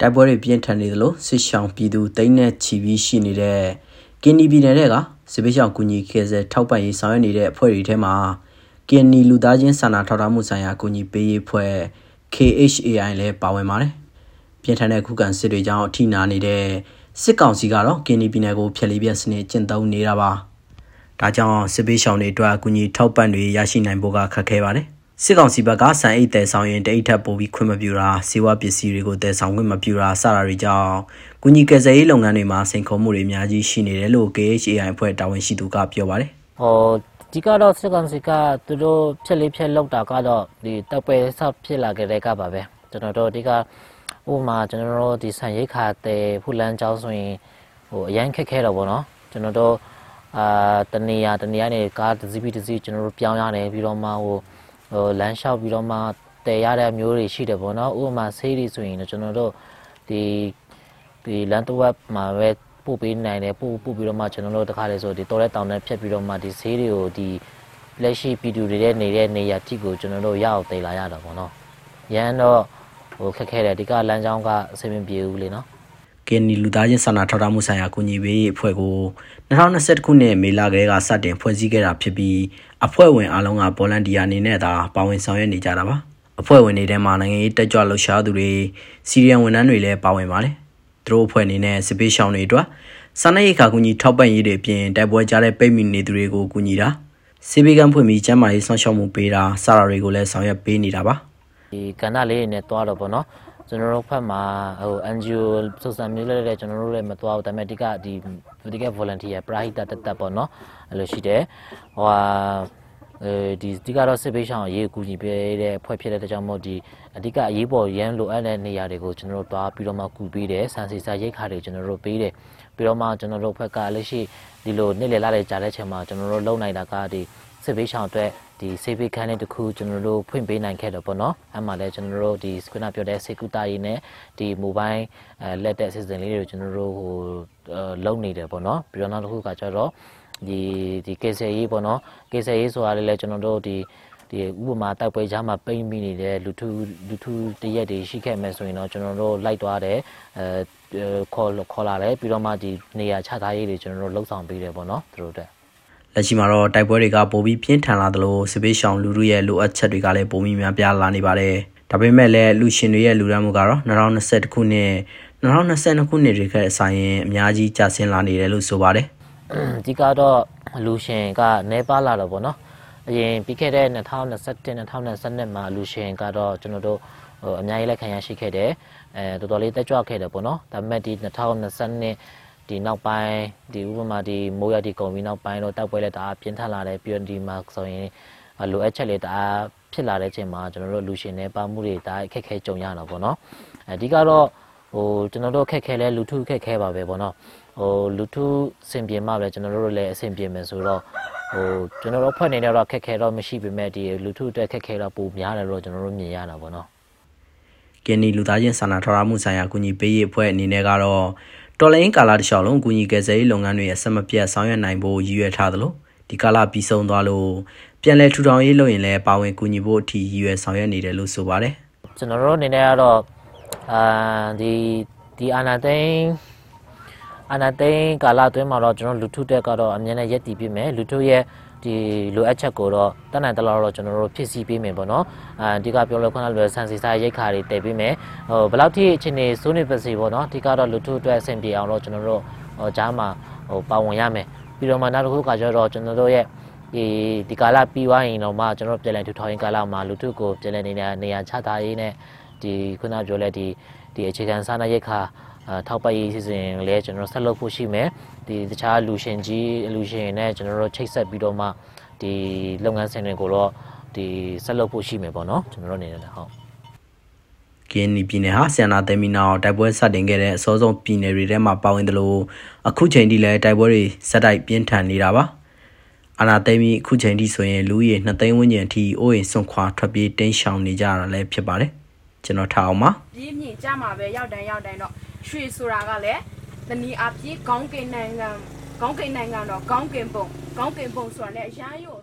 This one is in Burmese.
တိုက်ပွဲတွေပြင်းထန်နေသလိုစစ်ရှောင်ပြည်သူတိမ့်နဲ့ချီပြီးရှိနေတဲ့ကင်နီပြည်နယ်တွေကစစ်ပေးရှောင်ကူညီခေဆယ်ထောက်ပံ့ရေးဆောင်ရွက်နေတဲ့အဖွဲ့တွေထဲမှာကင်နီလူသားချင်းစာနာထောက်ထားမှုဆိုင်ရာကူညီပေးရေးအဖွဲ့ KHAI လည်းပါဝင်ပါတယ်။ပြင်းထန်တဲ့ခုခံစစ်တွေကြောင့်အထိနာနေတဲ့စစ်ကောင်စီကတော့ကင်နီပြည်နယ်ကိုဖျက်လီပြက်စနစ်ကျင့်သုံးနေတာပါ။ဒါကြောင့်စစ်ပေးရှောင်တွေအတွက်အကူအညီထောက်ပံ့တွေရရှိနိုင်ဖို့ကခက်ခဲပါတယ်။ စစ်ကောင်စီဘက်ကစံအိတ်တဲဆောင်ရင်တအိတ်ထပ်ပို့ပြီးခွင့်မပြုတာစေဝါပစ္စည်းတွေကိုတဲဆောင်ခွင့်မပြုတာစတာတွေကြောင့်ကုညီကယ်ဆယ်ရေးလုပ်ငန်းတွေမှာစိန်ခေါ်မှုတွေအများကြီးရှိနေတယ်လို့ KHAI အဖွဲ့တာဝန်ရှိသူကပြောပါတယ်ဟိုဒီကတော့စစ်ကောင်စီကသူတို့ဖြက်လေးဖြက်လောက်တာကတော့ဒီတပ်ပွဲဆောက်ဖြစ်လာကြတဲ့ကပါပဲကျွန်တော်တို့ဒီကဥပမာကျွန်တော်တို့ဒီဆန်ရိတ်ခါတဲ့ဖူလန်းကျောင်းဆိုရင်ဟိုအရန်ခက်ခဲတော့ဗောနော်ကျွန်တော်တို့အာတနေရတနေရနေကားတစ်စီးပြီးတစ်စီးကျွန်တော်တို့ပြောင်းရတယ်ပြီးတော့မှဟို ဟိုလမ်းလျှောက်ပြီးတော့မှတည်ရတဲ့မျိုးတွေရှိတယ်ဗောနော်ဥပမာဆေးတွေဆိုရင်ကျွန်တော်တို့ဒီဒီလန်တဝက်မှာပဲပို့ပေးနိုင်တယ်ပို့ပို့ပြီးတော့မှကျွန်တော်တို့တခါလေဆိုဒီတော်တဲ့တောင်နဲ့ဖြတ်ပြီးတော့မှဒီဆေးတွေကိုဒီလက်ရှိပြည်သူတွေရဲ့နေတဲ့နေရာတိကိုကျွန်တော်တို့ရအောင်တည်လာရတာပေါ့နော်ရန်တော့ဟိုခက်ခဲတယ်ဒီကလမ်းကြောင်းကအဆင်မပြေဘူးလေနော်ကင်နီလူသားချင်းစာနာထောက်ထားမှုဆိုင်ရာကူညီပေးရေးအဖွဲ့ကို2021ခုနှစ်မေလကလေးကစတင်ဖွဲ့စည်းခဲ့တာဖြစ်ပြီး အဖွဲ့ဝင်အားလုံးကဗော်လန်တီယာအနေနဲ့သာပါဝင်ဆောင်ရွက်နေကြတာပါအဖွဲ့ဝင်တွေထဲမှာနိုင်ငံရေးတက်ကြွလှုပ်ရှားသူတွေစီရီယံဝန်ထမ်းတွေလည်းပါဝင်ပါတယ်သူတို့အဖွဲ့အနေနဲ့စစ်ပေးရှောင်းတွေအတွက်စာနယ်ရိတ်ခါကူညီထောက်ပံ့ရေးတွေအပြင်တိုက်ပွဲကြားတဲ့ပိတ်မိနေသူတွေကိုကူညီတာစေဘေးကန်းဖွင့်ပြီးကျန်းမာရေးဆောင်ရှောက်မှုပေးတာစတာတွေကိုလည်းဆောင်ရွက်ပေးနေတာပါဒီကဏ္ဍလေးတွေနဲ့တွားတော့ဗောနော် ကျွန်တော်တို့ဖက်မှာဟို NGO စုစံမျိုးလေးလည်းကျွန်တော်တို့လည်းမတွားဘူးဒါပေမဲ့ဒီကဒီဒီက volunteer ပရာဟိတတက်တက်ပေါ့နော်အဲ့လိုရှိတယ်ဟိုဟာအဲဒီဒီကတော့စစ်ပေးရှောင်းအရေးအကူညီပေးတဲ့ဖွဲ့ဖြစ်တဲ့တကြောင်မို့ဒီအဓိကအရေးပေါ်ရန်လိုအပ်တဲ့နေရာတွေကိုကျွန်တော်တို့တွားပြီးတော့မှကူပေးတယ်စံစီစာရိတ်ခါတွေကျွန်တော်တို့ပေးတယ်ပြီးတော့မှကျွန်တော်တို့ဖက်ကလက်ရှိဒီလိုနေ့လည်လာတဲ့ကြားတဲ့ချိန်မှာကျွန်တော်တို့လုံနိုင်တာကဒီ စစ်ပေးရှောင်းအတွက်ဒီစေဘေးခန်းလေးတစ်ခုကျွန်တော်တို့ဖွင့်ပေးနိုင်ခဲ့တော့ပေါ့နော်အဲ့မှာလည်းကျွန်တော်တို့ဒီစကွနာပြောတဲ့စေကူတာရေးနဲ့ဒီမိုဘိုင်းအဲလက်တဲ့အစီအစဉ်လေးတွေကိုကျွန်တော်တို့ဟိုလုံနေတယ်ပေါ့နော်ပြီးတော့နောက်တစ်ခုကကျတော့ဒီဒီကေဆယ်ရေးပေါ့နော်ကေဆယ်ရေးဆိုတာလည်းကျွန်တော်တို့ဒီဒီဥပမာတိုက်ပွဲကြားမှာပိမ့်မိနေတဲ့လူထုလူထုတရက်တွေရှိခဲ့မယ်ဆိုရင်တော့ကျွန်တော်တို့လိုက်သွားတယ်အဲခေါ်ခေါ်လာတယ်ပြီးတော့မှဒီနေရာချထားရေးတွေကျွန်တော်တို့လှုပ်ဆောင်ပေးတယ်ပေါ့နော်သူတို့တက် လက်ရှိမှာတော့တိုက်ပွဲတွေကပိုပြီးပြင်းထန်လာသလိုစစ်ပေးရှောင်လူထုရဲ့လိုအပ်ချက်တွေကလည်းပိုပြီးများပြားလာနေပါတယ်။ဒါပေမဲ့လည်းလူရှင်တွေရဲ့လူရမ်းမှုကတော့2021ခုနှစ်2022ခုနှစ်တွေခက်အဆိုင်ရင်အများကြီးကျဆင်းလာနေတယ်လို့ဆိုပါတယ်ဒီကတော့လူရှင်ကနေပါလာတော့ဗောနော်အရင်ပြီးခဲ့တဲ့2021 2022မှာလူရှင်ကတော့ကျွန်တော်တို့ဟိုအများကြီးလက်ခံရရှိခဲ့တယ်အဲတော်တော်လေးတက်ကြွခဲ့တယ်ဗောနော်ဒါပေမဲ့ဒီ2022 ဒီနောက်ပိုင်းဒီဥပမာဒီမိုးရဒီကုံပြီးနောက်ပိုင်းတော့တောက်ပွဲလက်တအားပြင်းထန်လာတယ်ပြီးတော့ဒီမှာဆိုရင်လိုအပ်ချက်လေးတအားဖြစ်လာတဲ့အချိန်မှာကျွန်တော်တို့လူရှင်နေပါမှုတွေဒါအခက်ခဲကြုံရတော့ဗောနော်အဓိကတော့ဟိုကျွန်တော်တို့ခက်ခဲလဲလူထုခက်ခဲပါပဲဗောနော်ဟိုလူထုစင်ပြေမှပဲကျွန်တော်တို့လည်းအဆင်ပြေမယ်ဆိုတော့ဟိုကျွန်တော်တို့ဖွဲ့နေတော့ခက်ခဲတော့မရှိပေမဲ့ဒီလူထုအတွက်ခက်ခဲတော့ပိုများတယ်တော့ကျွန်တော်တို့မြင်ရတာဗောနော်။ကင်နီလူသားချင်းစာနာထောက်ထားမှုဆိုင်ရာကူညီပေးရေးအဖွဲ့အနေနဲ့ကတော့ တော်လိုင်းကာလာတစ်လျှောက်လုံးကူညီကယ်ဆယ်ရေးလုပ်ငန်းတွေရဲ့ဆက်မပြတ်ဆောင်ရွက်နိုင်ဖို့ရည်ရွယ်ထားသလိုဒီကာလပြီးဆုံးသွားလို့ပြန်လည်ထူထောင်ရေးလုပ်ရင်လည်းပါဝင်ကူညီဖို့အထိရည်ရွယ်ဆောင်ရွက်နေတယ်လို့ဆိုပါတယ်။ကျွန်တော်တို့အနေနဲ့ကတော့အာဒီဒီအာနာသိန်းအာနာသိန်းကာလအတွင်းမှာတော့ကျွန်တော်လူထုတက်ကတော့အမြဲတမ်းရက်တည်ပြမယ်လူထုရဲ့ ဒီလိုအပ်ချက်ကိုတော့တတ်နိုင်တလောက်တော့ကျွန်တော်တို့ဖြစ်စီပေးမယ်ပေါ့နော်အာဒီကပြောလို့ခုနလွယ်ဆန်စီစာရိတ်ခါတွေတည်ပေးမယ်ဟိုဘယ်လောက်ထိအချိန်နေစိုးနေပါစေပေါ့နော်ဒီကတော့လူထုအတွက်အဆင်ပြေအောင်တော့ကျွန်တော်တို့ဟိုဂျားမှာဟိုပါဝင်ရမယ်ပြီးတော့မှနောက်တစ်ခုကကျတော့ကျွန်တော်တို့ရဲ့ဒီဒီကာလပြီးသွားရင်တော့မှကျွန်တော်ပြည်လည်ထူထောင်ရေးကာလမှာလူထုကိုပြည်လည်နေတဲ့နေရာချထားရေးနဲ့ဒီခုနပြောလဲဒီဒီအခြေခံစားနပ်ရိက္ခာအာ ထောက်ပံ့ရေးစီစဉ်လည်းကျွန်တော်ဆက်လုပ်ဖို့ရှိမယ်ဒီတခြားလူရှင်ကြီးလူရှင်နဲ့ကျွန်တော်တို့ချိတ်ဆက်ပြီးတော့မှဒီလုပ်ငန်းစဉ်တွေကိုတော့ဒီဆက်လုပ်ဖို့ရှိမယ်ပေါ့နော်ကျွန်တော်တို့အနေနဲ့လည်းဟုတ်ကင်းနီပြည်နယ်ဟာဆီယနာသမီနာတိုက်ပွဲစတင်ခဲ့တဲ့အစောဆုံးပြည်နယ်တွေထဲမှာပါဝင်တယ်လို့အခုချိန်ထိလည်းတိုက်ပွဲတွေစက်တိုက်ပြင်းထန်နေတာပါအာနာသိမီအခုချိန်ထိဆိုရင်လူကြီး2သိန်းဝန်းကျင်အထိအိုးအိမ်ဆွန့်ခွာထွက်ပြေးတိမ်းရှောင်နေကြတာလည်းဖြစ်ပါတယ်ကျွန်တော်ထားအောင်ပါပြင်းမြင့်ကြမှာပဲရောက်တိုင်းရောက်တိုင်းတော့ ရွှေဆိုတာကလည်းတနည်းအားဖြင့်ကောင်းကင်နိုင်ငံကောင်းကင်နိုင်ငံတော့ကောင်းကင်ပုံကောင်းကင်ပုံဆိုတာလည်းအရန်ရို့